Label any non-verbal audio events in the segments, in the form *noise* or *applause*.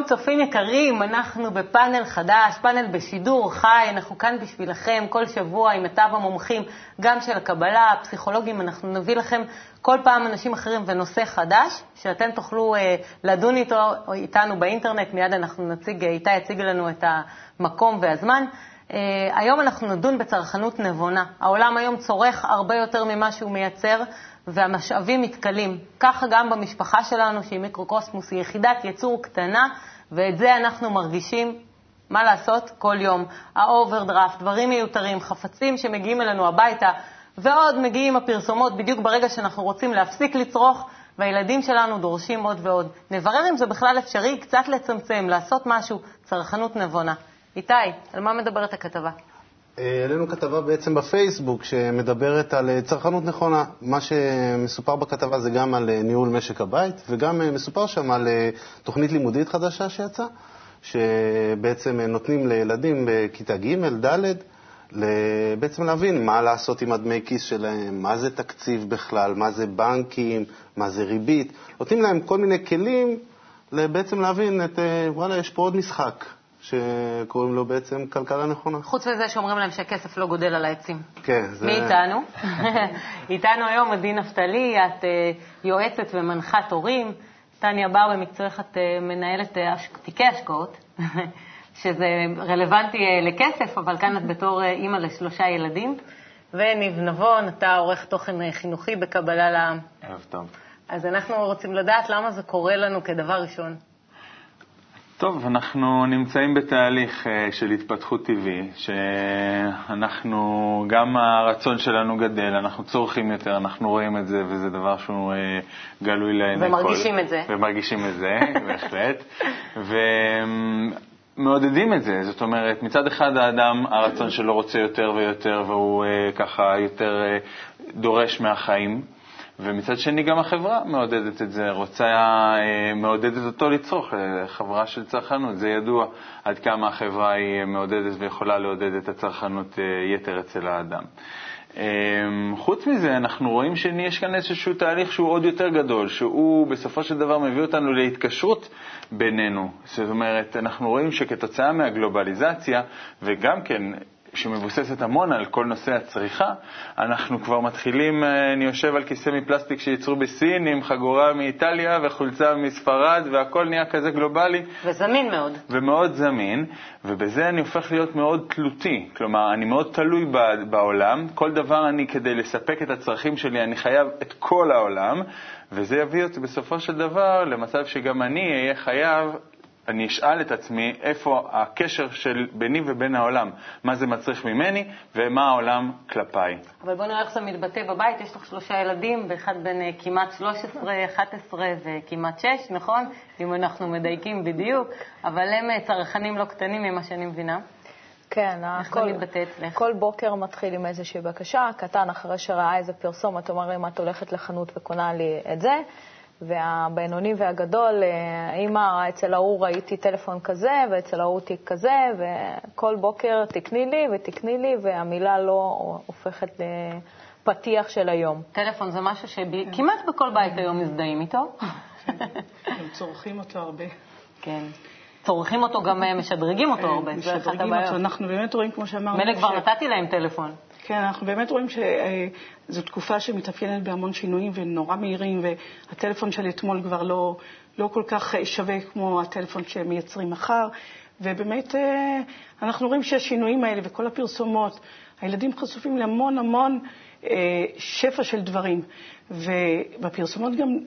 שלום צופים יקרים, אנחנו בפאנל חדש, פאנל בשידור חי, אנחנו כאן בשבילכם כל שבוע עם מיטב המומחים, גם של הקבלה, הפסיכולוגים, אנחנו נביא לכם כל פעם אנשים אחרים ונושא חדש, שאתם תוכלו אה, לדון איתו, איתנו באינטרנט, מיד אנחנו נציג, אה, איתי יציג לנו את המקום והזמן. אה, היום אנחנו נדון בצרכנות נבונה. העולם היום צורך הרבה יותר ממה שהוא מייצר. והמשאבים מתכלים. ככה גם במשפחה שלנו, שהיא מיקרוקוסמוס, היא יחידת יצור קטנה, ואת זה אנחנו מרגישים, מה לעשות, כל יום. האוברדרפט, דברים מיותרים, חפצים שמגיעים אלינו הביתה, ועוד מגיעים הפרסומות בדיוק ברגע שאנחנו רוצים להפסיק לצרוך, והילדים שלנו דורשים עוד ועוד. נברר אם זה בכלל אפשרי, קצת לצמצם, לעשות משהו, צרכנות נבונה. איתי, על מה מדברת הכתבה? העלינו כתבה בעצם בפייסבוק שמדברת על אה, צרכנות נכונה. מה שמסופר בכתבה זה גם על אה, ניהול משק הבית, וגם אה, מסופר שם על תוכנית לימודית חדשה שיצאה, שבעצם נותנים לילדים בכיתה ג', ד', בעצם להבין מה לעשות עם הדמי כיס שלהם, מה זה תקציב בכלל, מה זה בנקים, מה זה ריבית. נותנים להם כל מיני כלים בעצם להבין את, וואלה, יש פה עוד משחק. שקוראים לו בעצם כלכלה נכונה. חוץ מזה שאומרים להם שהכסף לא גודל על העצים. כן, זה... מי איתנו? *laughs* איתנו היום עדי נפתלי, את אה, יועצת ומנחת הורים. טניה בר, במקצועך את אה, מנהלת אה, תיקי השקעות, *laughs* שזה רלוונטי לכסף, אבל כאן את בתור אימא לשלושה ילדים. וניב נבון, אתה עורך תוכן חינוכי בקבלה לעם. ערב טוב. אז אנחנו רוצים לדעת למה זה קורה לנו כדבר ראשון. טוב, אנחנו נמצאים בתהליך אה, של התפתחות טבעי, שאנחנו, גם הרצון שלנו גדל, אנחנו צורכים יותר, אנחנו רואים את זה, וזה דבר שהוא אה, גלוי לעיני כל. ומרגישים את זה. ומרגישים את זה, *laughs* בהחלט. ומעודדים את זה, זאת אומרת, מצד אחד האדם, הרצון שלו רוצה יותר ויותר, והוא אה, ככה יותר דורש מהחיים. ומצד שני גם החברה מעודדת את זה, רוצה, אה, מעודדת אותו לצרוך, אה, חברה של צרכנות, זה ידוע עד כמה החברה היא מעודדת ויכולה לעודד את הצרכנות אה, יתר אצל האדם. חוץ מזה, אנחנו רואים שיש כאן איזשהו תהליך שהוא עוד יותר גדול, שהוא בסופו של דבר מביא אותנו להתקשרות בינינו. זאת אומרת, אנחנו רואים שכתוצאה מהגלובליזציה, וגם כן שמבוססת המון על כל נושא הצריכה, אנחנו כבר מתחילים, אה, אני יושב על כיסא מפלסטיק שייצרו בסין עם חגורה מאיטליה וחולצה מספרד והכל נהיה כזה גלובלי. וזמין מאוד. ומאוד זמין, ובזה אני הופך להיות מאוד תלותי. כלומר, אני מאוד תלוי בעולם, כל דבר אני, כדי לספק את הצרכים שלי, אני חייב את כל העולם, וזה יביא אותי בסופו של דבר למצב שגם אני אהיה חייב אני אשאל את עצמי איפה הקשר של ביני ובין העולם, מה זה מצריך ממני ומה העולם כלפיי. אבל בוא נראה איך זה מתבטא בבית, יש לך שלושה ילדים, ואחד בן אה, כמעט 13, 11 וכמעט 6, נכון? אם אנחנו מדייקים בדיוק, אבל הם אה, צרכנים לא קטנים ממה שאני מבינה. כן, איך כל, זה מתבטא אצלך? כל בוקר מתחיל עם איזושהי בקשה, קטן אחרי שראה איזה פרסומת, אומר אם את הולכת לחנות וקונה לי את זה, והבינוני והגדול, אימא, אצל ההוא ראיתי טלפון כזה, ואצל ההוא תיק כזה, וכל בוקר תקני לי ותקני לי, והמילה לא הופכת לפתיח של היום. טלפון זה משהו שכמעט בכל בית היום מזדהים איתו. הם צורכים אותו הרבה. כן. צורכים אותו, גם משדרגים אותו הרבה, אחת הבעיות. אנחנו באמת רואים, כמו שאמרנו... מילא כבר נתתי להם טלפון. כן, אנחנו באמת רואים שזו תקופה שמתאפיינת בהמון שינויים ונורא מהירים, והטלפון של אתמול כבר לא, לא כל כך שווה כמו הטלפון שהם מייצרים מחר. ובאמת אה, אנחנו רואים שהשינויים האלה וכל הפרסומות, הילדים חשופים להמון המון אה, שפע של דברים. ובפרסומות גם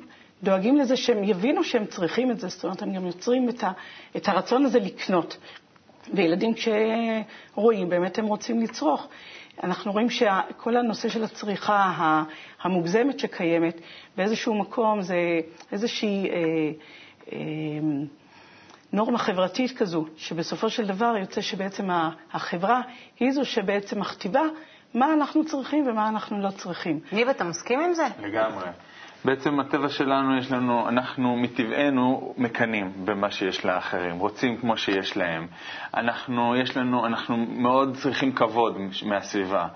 דואגים לזה שהם יבינו שהם צריכים את זה, זאת אומרת, הם גם יוצרים את, ה, את הרצון הזה לקנות. וילדים כשרואים, באמת הם רוצים לצרוך. אנחנו רואים שכל הנושא של הצריכה המוגזמת שקיימת, באיזשהו מקום זה איזושהי אה, אה, נורמה חברתית כזו, שבסופו של דבר יוצא שבעצם החברה היא זו שבעצם מכתיבה מה אנחנו צריכים ומה אנחנו לא צריכים. ניב, אתה מסכים עם זה? לגמרי. בעצם הטבע שלנו, יש לנו, אנחנו מטבענו מקנאים במה שיש לאחרים, רוצים כמו שיש להם. אנחנו, יש לנו, אנחנו מאוד צריכים כבוד מהסביבה.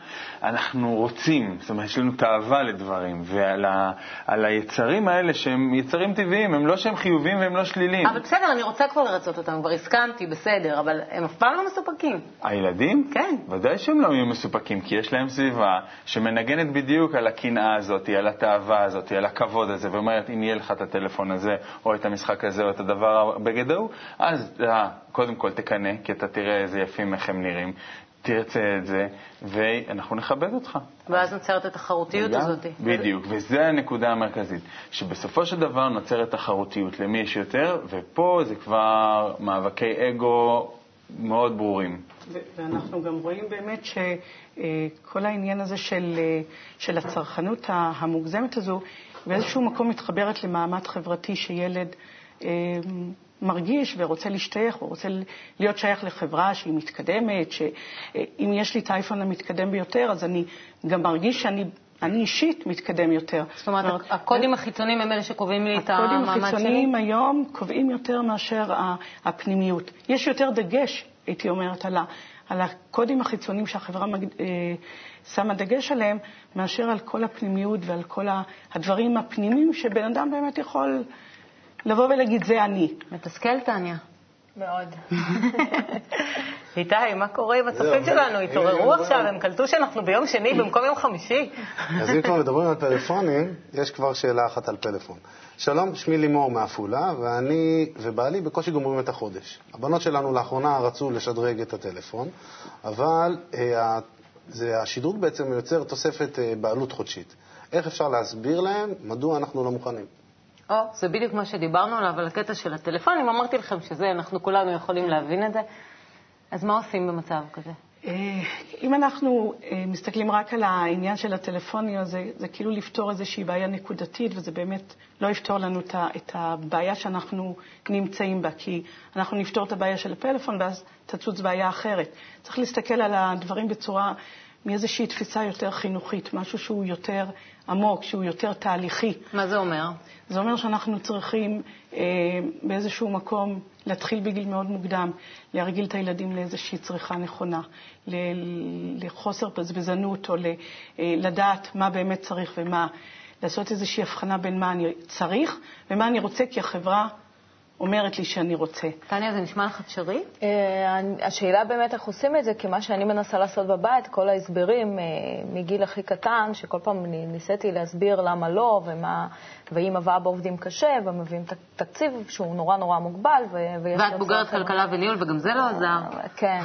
אנחנו רוצים, זאת אומרת, יש לנו תאווה לדברים, ועל ה, היצרים האלה שהם יצרים טבעיים, הם לא שהם חיוביים והם לא שליליים. אבל בסדר, אני רוצה כבר לרצות אותם, כבר הסכמתי, בסדר, אבל הם אף פעם לא מסופקים. הילדים? כן. ודאי שהם לא יהיו מסופקים, כי יש להם סביבה שמנגנת בדיוק על הקנאה הזאת, על התאווה הזאת, על הכבוד הזה, ואומרת, אם יהיה לך את הטלפון הזה, או את המשחק הזה, או את הדבר הבגד ההוא, אז אה, קודם כל תקנא, כי אתה תראה איזה יפים איך הם נראים, תרצה את זה, ואנחנו נכבד אותך. ואז נוצרת התחרותיות הזאת. בדיוק, וזו הנקודה המרכזית, שבסופו של דבר נוצרת תחרותיות, למי יש יותר, ופה זה כבר מאבקי אגו מאוד ברורים. ואנחנו גם רואים באמת שכל העניין הזה של, של הצרכנות המוגזמת הזו, באיזשהו מקום מתחברת למעמד חברתי שילד אה, מרגיש ורוצה להשתייך, ורוצה להיות שייך לחברה שהיא מתקדמת, שאם יש לי את האייפון המתקדם ביותר, אז אני גם מרגיש שאני אני אישית מתקדם יותר. זאת אומרת, הקודים החיצוניים הם אלה שקובעים לי את המעמד שלי? הקודים החיצוניים היום קובעים יותר מאשר הפנימיות. יש יותר דגש, הייתי אומרת, על, על הקודים החיצוניים שהחברה אה, שמה דגש עליהם, מאשר על כל הפנימיות ועל כל הדברים הפנימיים שבן אדם באמת יכול לבוא ולהגיד, זה אני. מתסכל, טניה. מאוד. *laughs* איתי, מה קורה עם הצופים שלנו? התעוררו עכשיו, הם קלטו שאנחנו ביום שני במקום יום חמישי. *laughs* אז אם כבר מדברים על פלאפונים, יש כבר שאלה אחת על פלאפון. שלום, שמי לימור מעפולה, ואני ובעלי בקושי גומרים את החודש. הבנות שלנו לאחרונה רצו לשדרג את הטלפון, אבל אה, זה, השדרוג בעצם יוצר תוספת אה, בעלות חודשית. איך אפשר להסביר להם מדוע אנחנו לא מוכנים? או, זה בדיוק מה שדיברנו עליו, על הקטע של הטלפונים. אמרתי לכם שזה, אנחנו כולנו יכולים להבין את זה. אז מה עושים במצב כזה? אה, אם אנחנו אה, מסתכלים רק על העניין של הטלפוניה, זה, זה כאילו לפתור איזושהי בעיה נקודתית, וזה באמת לא יפתור לנו את הבעיה שאנחנו נמצאים בה, כי אנחנו נפתור את הבעיה של הפלאפון ואז תצוץ בעיה אחרת. צריך להסתכל על הדברים בצורה, מאיזושהי תפיסה יותר חינוכית, משהו שהוא יותר עמוק, שהוא יותר תהליכי. מה זה אומר? זה אומר שאנחנו צריכים אה, באיזשהו מקום להתחיל בגיל מאוד מוקדם, להרגיל את הילדים לאיזושהי צריכה נכונה, לחוסר בזבזנות, או ל, אה, לדעת מה באמת צריך ומה, לעשות איזושהי הבחנה בין מה אני צריך ומה אני רוצה, כי החברה אומרת לי שאני רוצה. טניה, זה נשמע לך אפשרי? אה, השאלה באמת איך עושים את זה, כי מה שאני מנסה לעשות בבית, כל ההסברים אה, מגיל הכי קטן, שכל פעם ניסיתי להסביר למה לא, ומה, ואמא ואבא עובדים קשה, ומביאים תקציב שהוא נורא נורא מוגבל. ואת בוגרת כלכלה וניהול, וגם זה לא עזר. כן.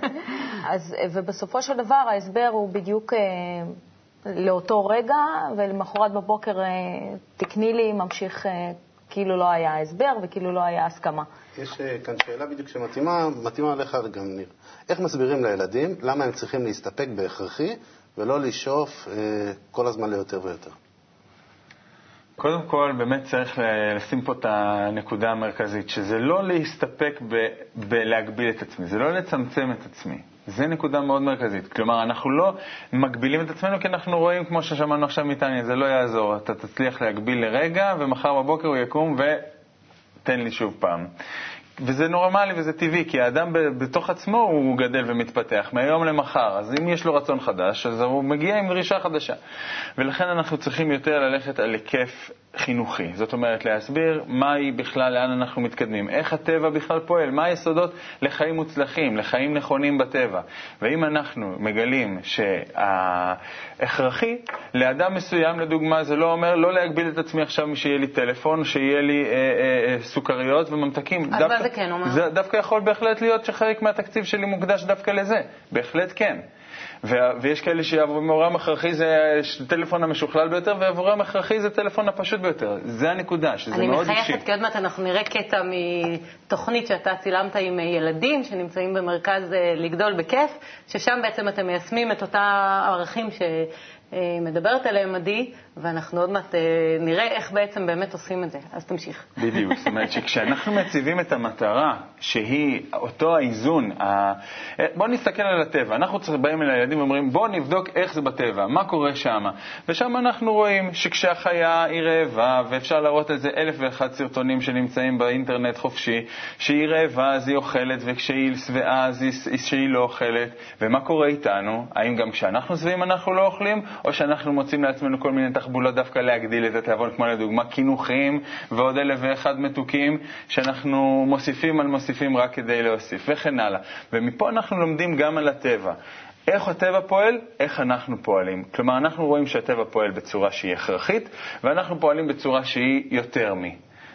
*laughs* אז, ובסופו של דבר ההסבר הוא בדיוק... לאותו רגע, ולמחרת בבוקר תקני לי, ממשיך כאילו לא היה הסבר וכאילו לא היה הסכמה. יש אה, כאן שאלה בדיוק שמתאימה, מתאימה לך גם ניר. איך מסבירים לילדים למה הם צריכים להסתפק בהכרחי ולא לשאוף אה, כל הזמן ליותר ויותר? קודם כל, באמת צריך לשים פה את הנקודה המרכזית, שזה לא להסתפק בלהגביל את עצמי, זה לא לצמצם את עצמי. זו נקודה מאוד מרכזית. כלומר, אנחנו לא מגבילים את עצמנו כי אנחנו רואים, כמו ששמענו עכשיו מטניה, זה לא יעזור. אתה תצליח להגביל לרגע, ומחר בבוקר הוא יקום ותן לי שוב פעם. וזה נורמלי וזה טבעי, כי האדם בתוך עצמו הוא גדל ומתפתח מהיום למחר. אז אם יש לו רצון חדש, אז הוא מגיע עם דרישה חדשה. ולכן אנחנו צריכים יותר ללכת על היקף חינוכי. זאת אומרת, להסביר מהי בכלל, לאן אנחנו מתקדמים, איך הטבע בכלל פועל, מה היסודות לחיים מוצלחים, לחיים נכונים בטבע. ואם אנחנו מגלים שההכרחי לאדם מסוים, לדוגמה, זה לא אומר לא להגביל את עצמי עכשיו שיהיה לי טלפון, שיהיה לי אה, אה, אה, סוכריות וממתקים. אז דווקא, מה זה כן אומר? זה דווקא יכול בהחלט להיות שחלק מהתקציב שלי מוקדש דווקא לזה. בהחלט כן. ויש כאלה שעבורם הכרחי זה הטלפון המשוכלל ביותר, ועבורם הכרחי זה הטלפון הפשוט ביותר. זה הנקודה, שזה מאוד אישי. אני מחייכת, כי עוד מעט אנחנו נראה קטע מתוכנית שאתה צילמת עם ילדים שנמצאים במרכז אה, לגדול בכיף, ששם בעצם אתם מיישמים את אותם ערכים ש... אה, מדברת עליהם, עדי, ואנחנו עוד מעט אה, נראה איך בעצם באמת עושים את זה. אז תמשיך. בדיוק, זאת אומרת שכשאנחנו מציבים את המטרה, שהיא אותו האיזון, ה... בואו נסתכל על הטבע. אנחנו באים אל הילדים ואומרים, בואו נבדוק איך זה בטבע, מה קורה שם. ושם אנחנו רואים שכשהחיה היא רעבה, ואפשר להראות על זה אלף ואחד סרטונים שנמצאים באינטרנט חופשי, שהיא רעבה אז היא אוכלת, וכשהיא שבעה אז היא, שהיא לא אוכלת. ומה קורה איתנו? האם גם כשאנחנו שבעים אנחנו לא אוכלים, או שאנחנו מוצאים לעצמנו כל מיני תחבולות דווקא להגדיל את התיאבון, כמו לדוגמה קינוחים ועוד אלף ואחד מתוקים, שאנחנו מוסיפים על מוסיפים רק כדי להוסיף, וכן הלאה. ומפה אנחנו לומדים גם על הטבע. איך הטבע פועל, איך אנחנו פועלים. כלומר, אנחנו רואים שהטבע פועל בצורה שהיא הכרחית, ואנחנו פועלים בצורה שהיא יותר מ...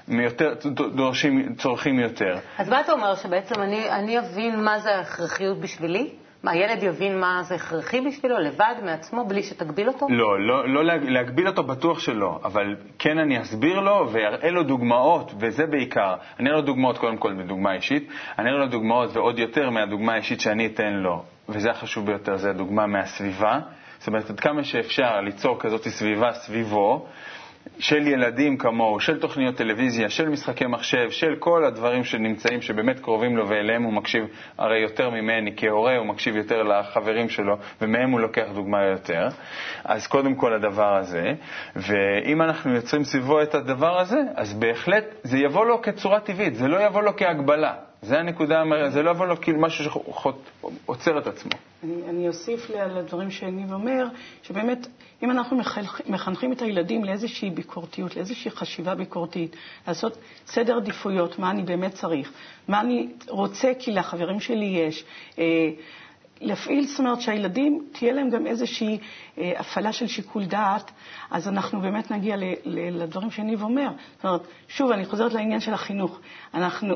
מיותר, דורשים, צורכים יותר. אז מה אתה אומר, שבעצם אני, אני אבין מה זה ההכרחיות בשבילי? מה, ילד יבין מה זה הכרחי בשבילו, לבד, מעצמו, בלי שתגביל אותו? לא, לא, לא להגביל אותו בטוח שלא, אבל כן אני אסביר לו ואראה לו דוגמאות, וזה בעיקר. אני אראה לו דוגמאות קודם כל בדוגמה אישית, אני אראה לו דוגמאות ועוד יותר מהדוגמה האישית שאני אתן לו, וזה החשוב ביותר, זה הדוגמה מהסביבה. זאת אומרת, עד כמה שאפשר ליצור כזאת סביבה סביבו, של ילדים כמוהו, של תוכניות טלוויזיה, של משחקי מחשב, של כל הדברים שנמצאים, שבאמת קרובים לו ואליהם הוא מקשיב הרי יותר ממני כהורה, הוא מקשיב יותר לחברים שלו, ומהם הוא לוקח דוגמה יותר. אז קודם כל הדבר הזה, ואם אנחנו יוצרים סביבו את הדבר הזה, אז בהחלט זה יבוא לו כצורה טבעית, זה לא יבוא לו כהגבלה. זה הנקודה, זה לא יבוא לו כאילו משהו שעוצר את עצמו. אני, אני אוסיף על הדברים שניב אומר, שבאמת, אם אנחנו מחנכים את הילדים לאיזושהי ביקורתיות, לאיזושהי חשיבה ביקורתית, לעשות סדר עדיפויות, מה אני באמת צריך, מה אני רוצה כי לחברים שלי יש, אה, להפעיל, זאת אומרת שהילדים, תהיה להם גם איזושהי אה, הפעלה של שיקול דעת, אז אנחנו באמת נגיע ל, ל, לדברים שניב אומר. זאת אומרת, שוב, אני חוזרת לעניין של החינוך. אנחנו,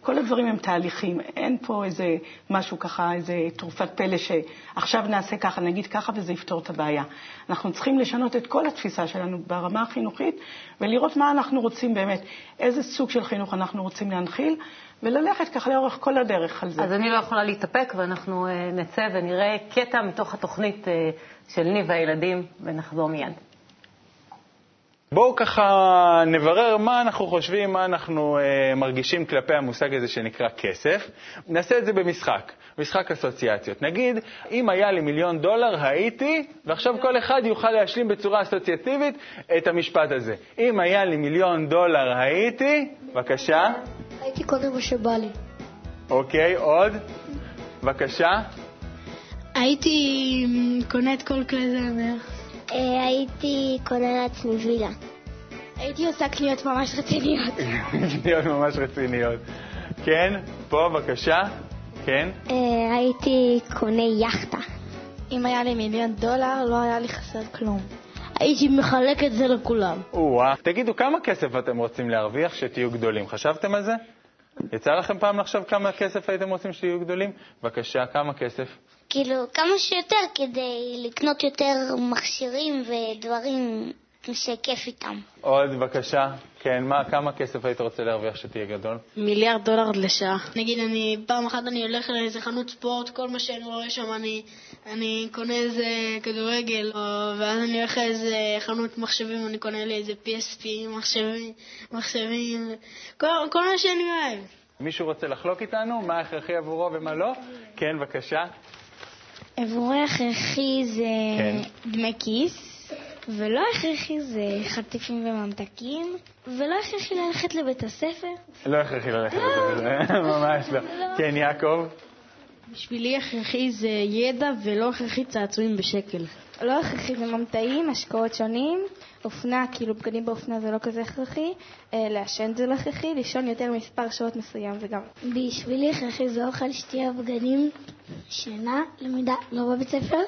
כל הדברים הם תהליכים, אין פה איזה משהו ככה, איזה תרופת פלא שעכשיו נעשה ככה, נגיד ככה וזה יפתור את הבעיה. אנחנו צריכים לשנות את כל התפיסה שלנו ברמה החינוכית ולראות מה אנחנו רוצים באמת, איזה סוג של חינוך אנחנו רוצים להנחיל. וללכת ככה לאורך כל הדרך על זה. אז אני לא יכולה להתאפק, ואנחנו אה, נצא ונראה קטע מתוך התוכנית אה, של ניב והילדים, ונחזור מיד. בואו ככה נברר מה אנחנו חושבים, מה אנחנו אה, מרגישים כלפי המושג הזה שנקרא כסף. נעשה את זה במשחק, משחק אסוציאציות. נגיד, אם היה לי מיליון דולר, הייתי, ועכשיו כל אחד יוכל להשלים בצורה אסוציאטיבית את המשפט הזה. אם היה לי מיליון דולר, הייתי, בבקשה. הייתי קונה מה שבא לי. אוקיי, עוד? בבקשה. הייתי קונה את כל כלי זמר. אה, הייתי קונה לעצמי וילה. הייתי עושה קניות ממש רציניות. קניות ממש רציניות. כן, פה בבקשה. כן. אה, הייתי קונה יאכטה. אם היה לי מיליון דולר, לא היה לי חסר כלום. הייתי מחלק את זה לכולם. או-אה. תגידו, כמה כסף אתם רוצים להרוויח שתהיו גדולים? חשבתם על זה? יצא לכם פעם לחשוב כמה כסף הייתם רוצים שתהיו גדולים? בבקשה, כמה כסף? כאילו, כמה שיותר כדי לקנות יותר מכשירים ודברים שכיף איתם. עוד בבקשה. כן, מה, כמה כסף היית רוצה להרוויח שתהיה גדול? מיליארד דולר לשעה. נגיד, אני, פעם אחת אני הולך לאיזה חנות ספורט, כל מה שאני רואה שם, אני, אני קונה איזה כדורגל, או, ואז אני הולך לאיזה חנות מחשבים, אני קונה לי איזה PSP, מחשבים, מחשבים, כל, כל מה שאני אוהב. מישהו רוצה לחלוק איתנו מה הכרחי עבורו ומה לא? כן, בבקשה. עבורי הכרחי זה כן. דמי כיס. ולא הכרחי זה חטיפים וממתקים, ולא הכרחי ללכת לבית הספר. לא הכרחי ללכת לבית הספר, ממש *laughs* לא. כן, יעקב? בשבילי הכרחי זה ידע ולא הכרחי צעצועים בשקל. לא הכרחי זה ממתאים, השקעות שונים, אופנה, כאילו בגדים באופנה זה לא כזה הכרחי, אה, לעשן זה לא הכרחי, לישון יותר מספר שעות מסוים זה גם. בשבילי הכרחי זה אוכל, שתייה, בגדים, שינה, למידה לא בבית ספר,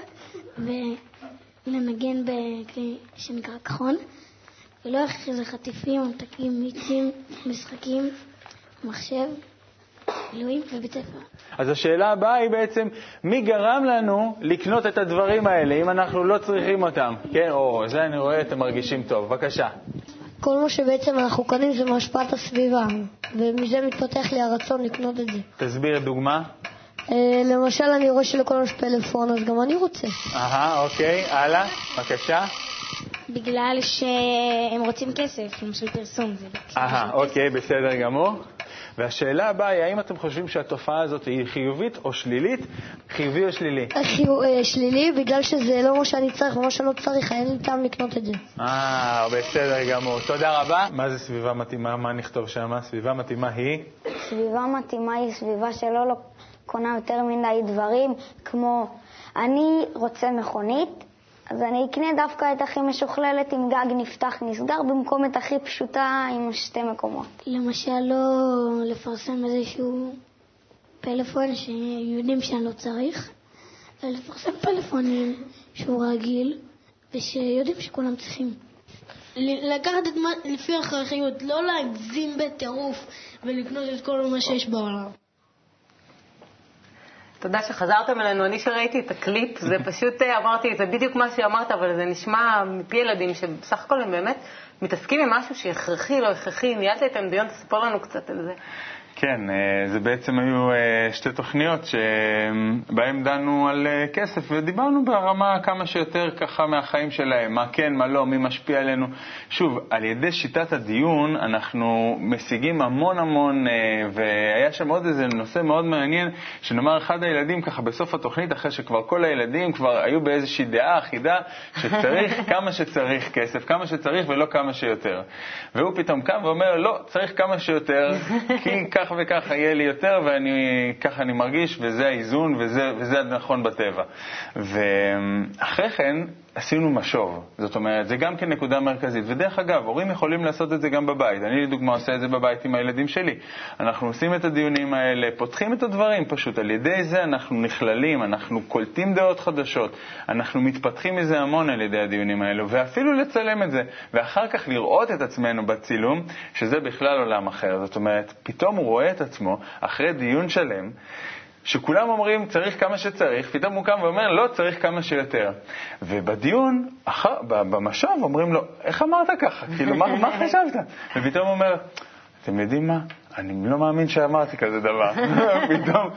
לנגן בכלי שנקרא כחון, ולא הכרחי זה חטיפים, ממתקים, מיצים, משחקים, מחשב, אלוהים ובית ספר. אז השאלה הבאה היא בעצם, מי גרם לנו לקנות את הדברים האלה, אם אנחנו לא צריכים אותם? כן, או, זה אני רואה, אתם מרגישים טוב. בבקשה. כל מה שבעצם אנחנו קונים זה מהשפעת הסביבה, ומזה מתפתח לי הרצון לקנות את זה. תסביר דוגמה. אה, למשל, אני רואה שלכולם יש פלאפון, אז גם אני רוצה. אהה, אוקיי, הלאה, בבקשה. בגלל שהם רוצים כסף, למשל פרסום. זה אהה, אוקיי, בסדר גמור. והשאלה הבאה היא, האם אתם חושבים שהתופעה הזאת היא חיובית או שלילית? חיובי או שלילי? אה, שלילי, בגלל שזה לא מה שאני צריך ומה שלא צריך, אין לי טעם לקנות את זה. אה, בסדר גמור. תודה רבה. מה זה סביבה מתאימה? מה נכתוב שם? סביבה מתאימה היא? סביבה מתאימה היא סביבה שלא לא קונה יותר מדי דברים, כמו אני רוצה מכונית, אז אני אקנה דווקא את הכי משוכללת עם גג נפתח נסגר, במקום את הכי פשוטה עם שתי מקומות. למשל, לא לפרסם איזשהו פלאפון שיודעים שאני לא צריך, אלא לפרסם פלאפונים שהוא רגיל ושיודעים שכולם צריכים. לקחת את מה, לפי הכרחיות, לא להגזים בטירוף ולקנות את כל מה שיש בעולם. תודה שחזרתם אלינו. אני שראיתי את הקליפ, זה *laughs* פשוט אה, אמרתי, זה בדיוק מה שאמרת, אבל זה נשמע מפי ילדים שבסך הכל הם באמת מתעסקים עם משהו שהכרחי, לא הכרחי. ניהלת איתם דיון, תספר לנו קצת על זה. כן, אה, זה בעצם היו אה, שתי תוכניות שבהן דנו על אה, כסף ודיברנו ברמה כמה שיותר ככה מהחיים שלהם, מה כן, מה לא, מי משפיע עלינו. שוב, על ידי שיטת הדיון אנחנו משיגים המון המון, והיה שם עוד איזה נושא מאוד מעניין, שנאמר אחד הילדים ככה בסוף התוכנית, אחרי שכבר כל הילדים כבר היו באיזושהי דעה אחידה, שצריך *laughs* כמה שצריך כסף, כמה שצריך ולא כמה שיותר. והוא פתאום קם ואומר, לא, צריך כמה שיותר, כי *laughs* כך וכך יהיה לי יותר, וככה אני מרגיש, וזה האיזון, וזה, וזה הנכון בטבע. ואחרי כן עשינו משוב, זאת אומרת, זה גם כן נקודה מרכזית. ודרך אגב, הורים יכולים לעשות את זה גם בבית. אני לדוגמה עושה את זה בבית עם הילדים שלי. אנחנו עושים את הדיונים האלה, פותחים את הדברים פשוט. על ידי זה אנחנו נכללים, אנחנו קולטים דעות חדשות, אנחנו מתפתחים מזה המון על ידי הדיונים האלו, ואפילו לצלם את זה, ואחר כך לראות את עצמנו בצילום, שזה בכלל עולם אחר. זאת אומרת, פתאום הוא רואה את עצמו, אחרי דיון שלם, שכולם אומרים צריך כמה שצריך, פתאום הוא קם ואומר לא, צריך כמה שיותר. ובדיון, אחר, במשוב, אומרים לו, איך אמרת ככה? כאילו, מה, מה חשבת? ופתאום הוא אומר, אתם יודעים מה? אני לא מאמין שאמרתי כזה דבר. *laughs* פתאום,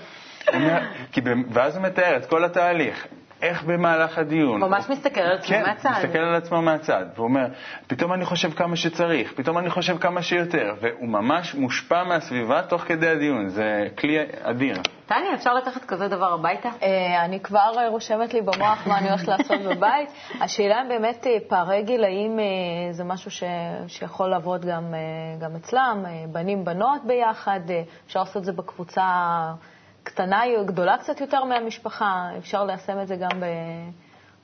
כי, ואז הוא מתאר את כל התהליך. איך במהלך הדיון. ממש מסתכל על עצמו כן, מהצד. מסתכל על עצמו מהצד, ואומר, פתאום אני חושב כמה שצריך, פתאום אני חושב כמה שיותר, והוא ממש מושפע מהסביבה תוך כדי הדיון, זה כלי אדיר. טניה, אפשר לקחת כזה דבר הביתה? אה, אני כבר רושמת לי במוח מה אני הולכת לעשות *laughs* בבית. השאלה אם באמת אה, פערי גילאים אה, זה משהו ש, שיכול לעבוד גם, גם אצלם, בנים, בנות ביחד, אפשר לעשות את זה בקבוצה קטנה, גדולה קצת יותר מהמשפחה, אפשר ליישם את זה גם ב...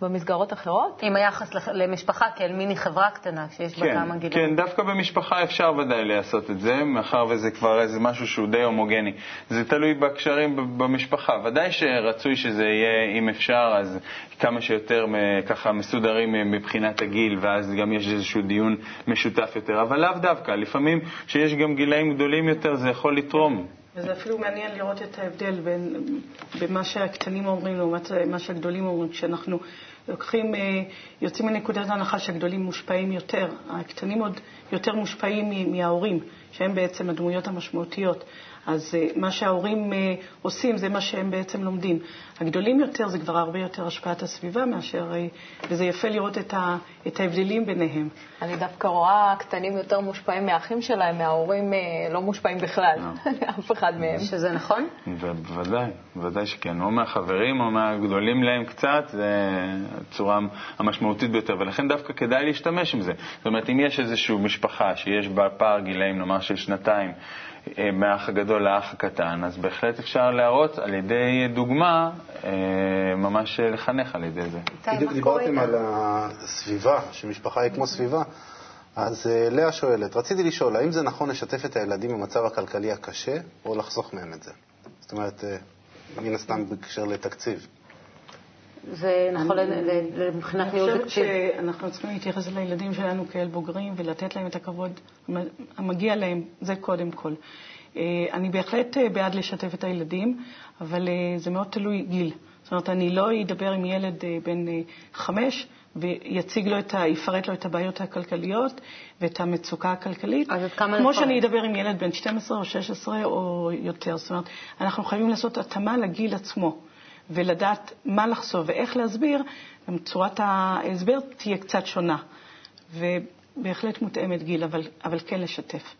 במסגרות אחרות? עם היחס למשפחה כאל מיני חברה קטנה שיש בה כן, כמה גילאים. כן, דווקא במשפחה אפשר ודאי לעשות את זה, מאחר וזה כבר איזה משהו שהוא די הומוגני. זה תלוי בקשרים במשפחה. ודאי שרצוי שזה יהיה, אם אפשר, אז כמה שיותר ככה מסודרים מבחינת הגיל, ואז גם יש איזשהו דיון משותף יותר. אבל לאו דווקא, לפעמים כשיש גם גילאים גדולים יותר זה יכול לתרום. וזה אפילו מעניין לראות את ההבדל בין, בין מה שהקטנים אומרים לעומת מה שהגדולים אומרים. כשאנחנו לוקחים, אה, יוצאים מנקודת ההנחה שהגדולים מושפעים יותר, הקטנים עוד יותר מושפעים מההורים, שהם בעצם הדמויות המשמעותיות. אז אה, מה שההורים אה, עושים זה מה שהם בעצם לומדים. הגדולים יותר זה כבר הרבה יותר השפעת הסביבה מאשר, אה, וזה יפה לראות את, ה, את ההבדלים ביניהם. אני דווקא רואה קטנים יותר מושפעים מהאחים שלהם, מההורים לא מושפעים בכלל, *laughs* אף אחד מהם. שזה נכון? בוודאי, בוודאי שכן. או מהחברים או מהגדולים להם קצת, זה הצורה המשמעותית ביותר. ולכן דווקא כדאי להשתמש עם זה. זאת אומרת, אם יש איזושהי משפחה שיש בה פער גילאים, נאמר של שנתיים, מהאח הגדול לאח הקטן, אז בהחלט אפשר להראות על ידי דוגמה, אה, ממש לחנך על ידי זה. בדיוק דיברתם על הסביבה, שמשפחה היא כמו סביבה. אז אה, לאה שואלת, רציתי לשאול, האם זה נכון לשתף את הילדים במצב הכלכלי הקשה, או לחסוך מהם את זה? זאת אומרת, אה, מן הסתם בקשר לתקציב. זה נכון מבחינת ניהול תקציב. אני חושבת שאנחנו צריכים להתייחס לילדים שלנו כאל בוגרים ולתת להם את הכבוד המגיע להם, זה קודם כל. אה, אני בהחלט אה, בעד לשתף את הילדים, אבל אה, זה מאוד תלוי גיל. זאת אומרת, אני לא אדבר עם ילד בן חמש ויציג לו את ה... יפרט לו את הבעיות הכלכליות ואת המצוקה הכלכלית. אז עד כמה כמו לפרט? שאני אדבר עם ילד בן 12 או 16 או יותר. זאת אומרת, אנחנו חייבים לעשות התאמה לגיל עצמו, ולדעת מה לחשוף ואיך להסביר, גם צורת ההסבר תהיה קצת שונה, ובהחלט מותאמת גיל, אבל, אבל כן לשתף.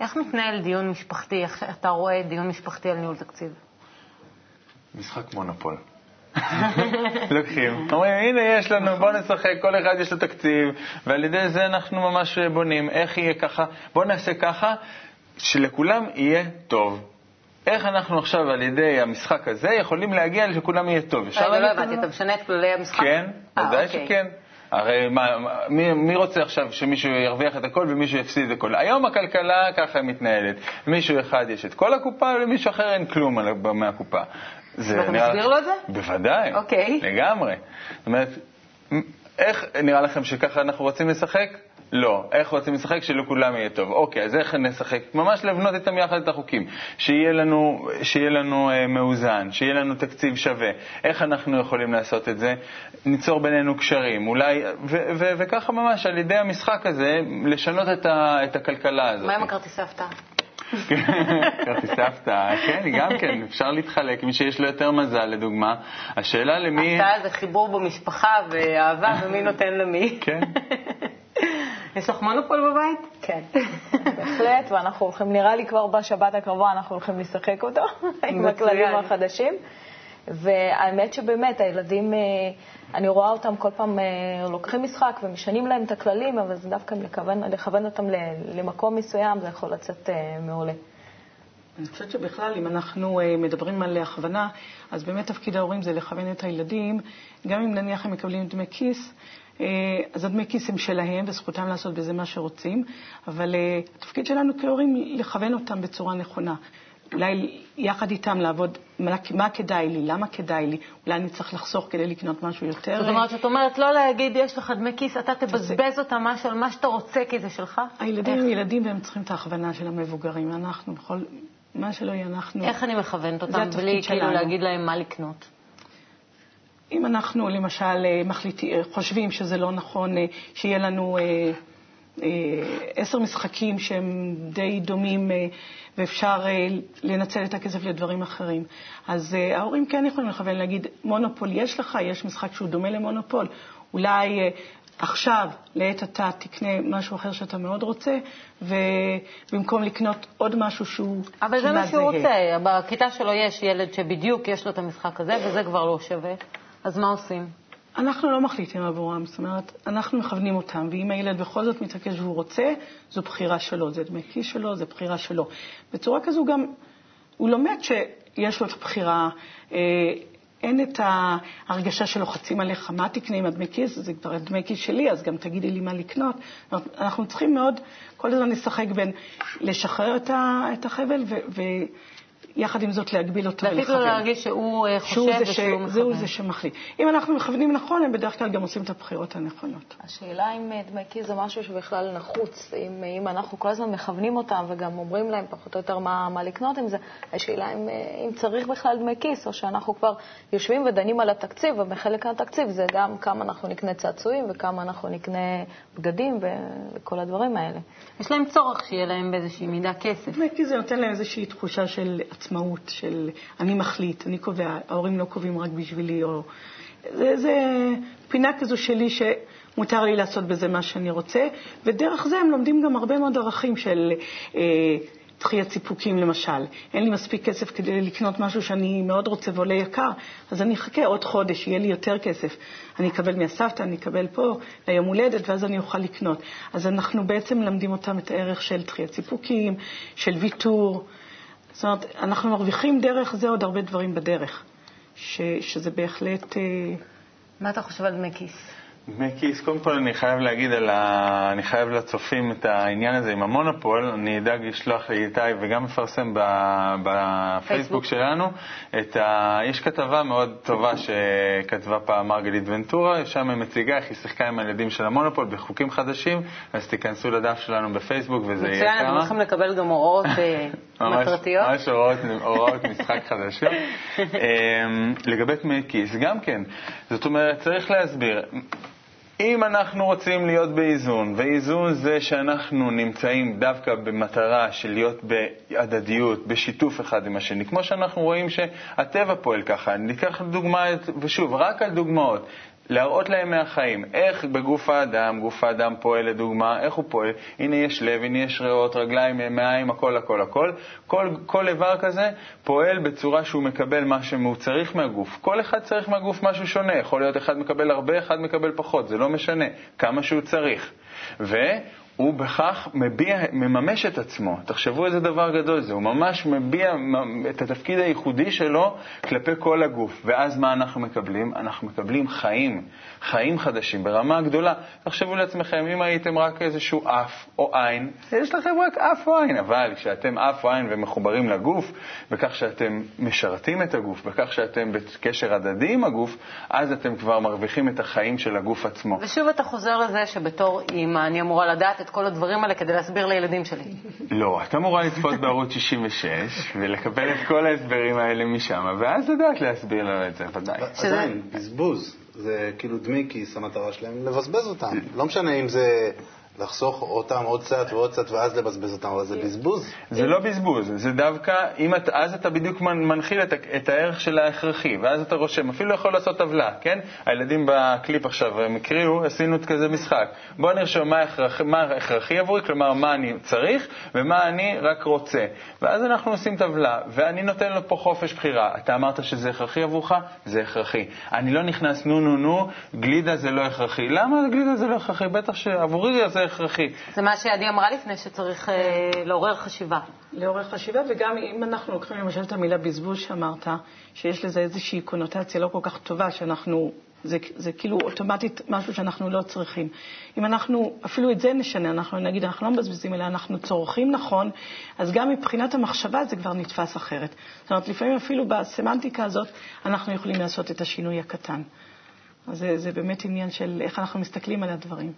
איך מתנהל דיון משפחתי? איך אתה רואה דיון משפחתי על ניהול תקציב? משחק מונופול. *laughs* לוקחים, אומרים, הנה יש לנו, בוא נשחק, כל אחד יש לו תקציב, ועל ידי זה אנחנו ממש בונים, איך יהיה ככה, בוא נעשה ככה, שלכולם יהיה טוב. איך אנחנו עכשיו על ידי המשחק הזה יכולים להגיע לכולם יהיה טוב? אפשר רגע, לא הבנתי? אתה משנה את כללי המשחק? כן, אה, ודאי אוקיי. שכן. הרי מה, מי, מי רוצה עכשיו שמישהו ירוויח את הכל ומישהו יפסיד את הכל? היום הכלכלה ככה מתנהלת. למישהו אחד יש את כל הקופה ולמישהו אחר אין כלום מהקופה. נראה- מסביר לו את זה? בוודאי. אוקיי. לגמרי. זאת אומרת, איך נראה לכם שככה אנחנו רוצים לשחק? לא. איך רוצים לשחק? שלכולם יהיה טוב. אוקיי, אז איך נשחק? ממש לבנות איתם יחד את החוקים. שיהיה לנו, שיהיה לנו אה, מאוזן, שיהיה לנו תקציב שווה. איך אנחנו יכולים לעשות את זה? ניצור בינינו קשרים. אולי, וככה ממש על ידי המשחק הזה, לשנות את, ה- את הכלכלה הזאת. מה עם הכרטיסי הפתעה? כרטיסי הפתעה, כן, גם כן, אפשר להתחלק, מי שיש לו יותר מזל, לדוגמה. השאלה למי... הפתעה זה חיבור במשפחה ואהבה, ומי נותן למי. כן. *laughs* יש לך מונופול בבית? כן, בהחלט, ואנחנו הולכים, נראה לי כבר בשבת הקרובה אנחנו הולכים לשחק אותו *laughs* עם. הכללים החדשים. והאמת שבאמת, הילדים, אה, אני רואה אותם כל פעם אה, לוקחים משחק ומשנים להם את הכללים, אבל זה דווקא לכוון, לכוון אותם למקום מסוים, זה יכול לצאת אה, מעולה. אני חושבת שבכלל, אם אנחנו אה, מדברים על הכוונה, אז באמת תפקיד ההורים זה לכוון את הילדים, גם אם נניח הם מקבלים דמי כיס, אז הדמי כיס הם שלהם וזכותם לעשות בזה מה שרוצים, אבל התפקיד שלנו כהורים לכוון אותם בצורה נכונה. אולי יחד איתם לעבוד, מה, מה כדאי לי, למה כדאי לי, אולי אני צריך לחסוך כדי לקנות משהו יותר. זאת אומרת, שאת אומרת לא להגיד, יש לך דמי כיס, אתה תבזבז אותם על מה שאתה רוצה כי זה שלך? הילדים? הם ילדים והם צריכים את ההכוונה של המבוגרים. אנחנו, בכל, מה שלא יהיה, אנחנו... איך אני מכוונת אותם בלי כאילו. להגיד להם מה לקנות? אם אנחנו למשל אה, מחליטים, אה, חושבים שזה לא נכון אה, שיהיה לנו עשר משחקים שהם די דומים אה, ואפשר אה, לנצל את הכסף לדברים אחרים, אז אה, ההורים כן יכולים לכוון להגיד, מונופול יש לך, יש משחק שהוא דומה למונופול, אולי אה, עכשיו, לעת עתה, תקנה משהו אחר שאתה מאוד רוצה, ובמקום לקנות עוד משהו שהוא אבל זה כמעט מה שהוא זהה. רוצה. בכיתה שלו יש ילד שבדיוק יש לו את המשחק הזה, וזה כבר לא שווה. אז מה עושים? אנחנו לא מחליטים עבורם, זאת אומרת, אנחנו מכוונים אותם, ואם הילד בכל זאת מתעקש והוא רוצה, זו בחירה שלו, זה דמי כיס שלו, זו בחירה שלו. בצורה כזו גם, הוא לומד שיש לו את הבחירה, אה, אין את ההרגשה שלוחצים עליך, מה תקנה עם הדמי כיס, זה כבר הדמי כיס שלי, אז גם תגידי לי מה לקנות. אנחנו צריכים מאוד כל הזמן לשחק בין לשחרר את החבל, ו- ויחד עם זאת להגביל אותו ולכוון. להרגיש שהוא אה, שהוא חושב זה, ש... ושהוא זהו מכוון. זה שמחליט. אם אנחנו מכוונים נכון, הם בדרך כלל גם עושים את הבחירות הנכונות. השאלה אם אה, דמי כיס זה משהו שבכלל נחוץ, אם, אם אנחנו כל הזמן מכוונים אותם וגם אומרים להם פחות או יותר מה, מה לקנות עם זה, השאלה אם, אה, אם צריך בכלל דמי כיס, או שאנחנו כבר יושבים ודנים על התקציב, ובחלק מהתקציב זה גם כמה אנחנו נקנה צעצועים וכמה אנחנו נקנה בגדים ו- וכל הדברים האלה. יש להם צורך שיהיה להם באיזושהי מידה כסף. דמי כיס זה נותן להם איזושהי תחושה של עצמאות, של אני מחליט, אני קובע, ההורים לא קובעים רק בשבילי, או... זה, זה פינה כזו שלי שמותר לי לעשות בזה מה שאני רוצה, ודרך זה הם לומדים גם הרבה מאוד ערכים של אה, דחיית סיפוקים למשל. אין לי מספיק כסף כדי לקנות משהו שאני מאוד רוצה ועולה יקר, אז אני אחכה עוד חודש, יהיה לי יותר כסף. אני אקבל מהסבתא, אני אקבל פה ליום הולדת, ואז אני אוכל לקנות. אז אנחנו בעצם מלמדים אותם את הערך של דחיית סיפוקים, של ויתור. זאת אומרת, אנחנו מרוויחים דרך זה עוד הרבה דברים בדרך, ש, שזה בהחלט... אה, מה אתה חושב על דמי כיס? דמי כיס, קודם כל אני חייב להגיד על ה... אני חייב לצופים את העניין הזה עם המונופול, אני אדאג לשלוח לאיתי וגם מפרסם ב... בפייסבוק פייסבוק. שלנו את ה... יש כתבה מאוד טובה שכתבה פעם מרגלית ונטורה, שם היא מציגה איך היא שיחקה עם הילדים של המונופול בחוקים חדשים, אז תיכנסו לדף שלנו בפייסבוק וזה יהיה מצוין, אתם כמה. הולכים לקבל גם הוראות *laughs* אה, ממש, הוראות, משחק חדשות. *laughs* אמ, לגבי דמי כיס, גם כן. זאת אומרת, צריך להסביר. אם אנחנו רוצים להיות באיזון, ואיזון זה שאנחנו נמצאים דווקא במטרה של להיות בהדדיות, בשיתוף אחד עם השני, כמו שאנחנו רואים שהטבע פועל ככה. ניקח דוגמה, ושוב, רק על דוגמאות. להראות להם מהחיים, איך בגוף האדם, גוף האדם פועל לדוגמה, איך הוא פועל, הנה יש לב, הנה יש ריאות, רגליים, מעיים, הכל, הכל, הכל. כל, כל איבר כזה פועל בצורה שהוא מקבל מה שהוא צריך מהגוף. כל אחד צריך מהגוף משהו שונה, יכול להיות אחד מקבל הרבה, אחד מקבל פחות, זה לא משנה, כמה שהוא צריך. ו... הוא בכך מביע, מממש את עצמו. תחשבו איזה דבר גדול זה, הוא ממש מביע את התפקיד הייחודי שלו כלפי כל הגוף. ואז מה אנחנו מקבלים? אנחנו מקבלים חיים, חיים חדשים ברמה גדולה. תחשבו לעצמכם, אם הייתם רק איזשהו אף או עין, יש לכם רק אף או עין, אבל כשאתם אף או עין ומחוברים לגוף, בכך שאתם משרתים את הגוף, בכך שאתם בקשר הדדי עם הגוף, אז אתם כבר מרוויחים את החיים של הגוף עצמו. ושוב אתה חוזר לזה שבתור אימא אני אמורה לדעת את כל הדברים האלה כדי להסביר לילדים שלי. לא, את אמורה לצפות בערוץ 66 ולקבל את כל ההסברים האלה משם, ואז לדעת להסביר לו את זה, ודאי. עדיין, בזבוז. זה כאילו דמי כיס, המטרה שלהם לבזבז אותם. לא משנה אם זה לחסוך אותם עוד קצת ועוד קצת ואז לבזבז אותם, אבל זה בזבוז. זה לא בזבוז, זה דווקא, אם את, אז אתה בדיוק מנחיל את, את הערך של ההכרחי, ואז אתה רושם, אפילו יכול לעשות טבלה, כן? הילדים בקליפ עכשיו הם הקריאו, עשינו את כזה משחק. בואו נרשום מה, הכרח, מה הכרחי עבורי, כלומר מה אני צריך ומה אני רק רוצה. ואז אנחנו עושים טבלה, ואני נותן לו פה חופש בחירה. אתה אמרת שזה הכרחי עבורך? זה הכרחי. אני לא נכנס נו נו נו, גלידה זה לא הכרחי. למה גלידה זה לא הכרחי? בטח שעבורי זה הכרחי. זה מה שעדי אמרה לפני, שצריך אה, לעורר חשיבה. לעורר חשיבה, וגם אם אנחנו לוקחים למשל את המילה בזבוז שאמרת, שיש לזה איזושהי קונוטציה לא כל כך טובה, שאנחנו, זה, זה כאילו אוטומטית משהו שאנחנו לא צריכים. אם אנחנו, אפילו את זה נשנה, אנחנו נגיד, אנחנו לא מבזבזים, אלא אנחנו צורכים נכון, אז גם מבחינת המחשבה זה כבר נתפס אחרת. זאת אומרת, לפעמים אפילו בסמנטיקה הזאת אנחנו יכולים לעשות את השינוי הקטן. אז זה, זה באמת עניין של איך אנחנו מסתכלים על הדברים.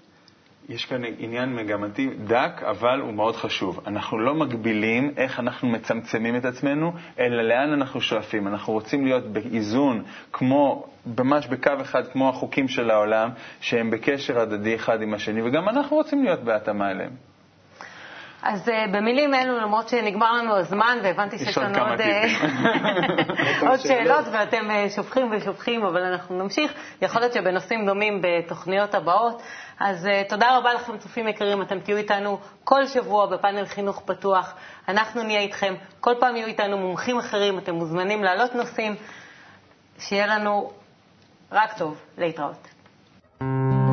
יש כאן עניין מגמתי דק, אבל הוא מאוד חשוב. אנחנו לא מגבילים איך אנחנו מצמצמים את עצמנו, אלא לאן אנחנו שואפים. אנחנו רוצים להיות באיזון, כמו, ממש בקו אחד, כמו החוקים של העולם, שהם בקשר הדדי אחד עם השני, וגם אנחנו רוצים להיות בהתאמה אליהם. אז uh, במילים אלו, למרות שנגמר לנו הזמן והבנתי שיש לנו עוד, אה, *laughs* עוד שאלות ואתם uh, שופכים ושופכים, אבל אנחנו נמשיך. יכול להיות שבנושאים דומים בתוכניות הבאות. אז תודה רבה לכם, צופים יקרים, אתם תהיו איתנו כל שבוע בפאנל חינוך פתוח. אנחנו נהיה איתכם, כל פעם יהיו איתנו מומחים אחרים, אתם מוזמנים להעלות נושאים. שיהיה לנו רק טוב. להתראות. thank you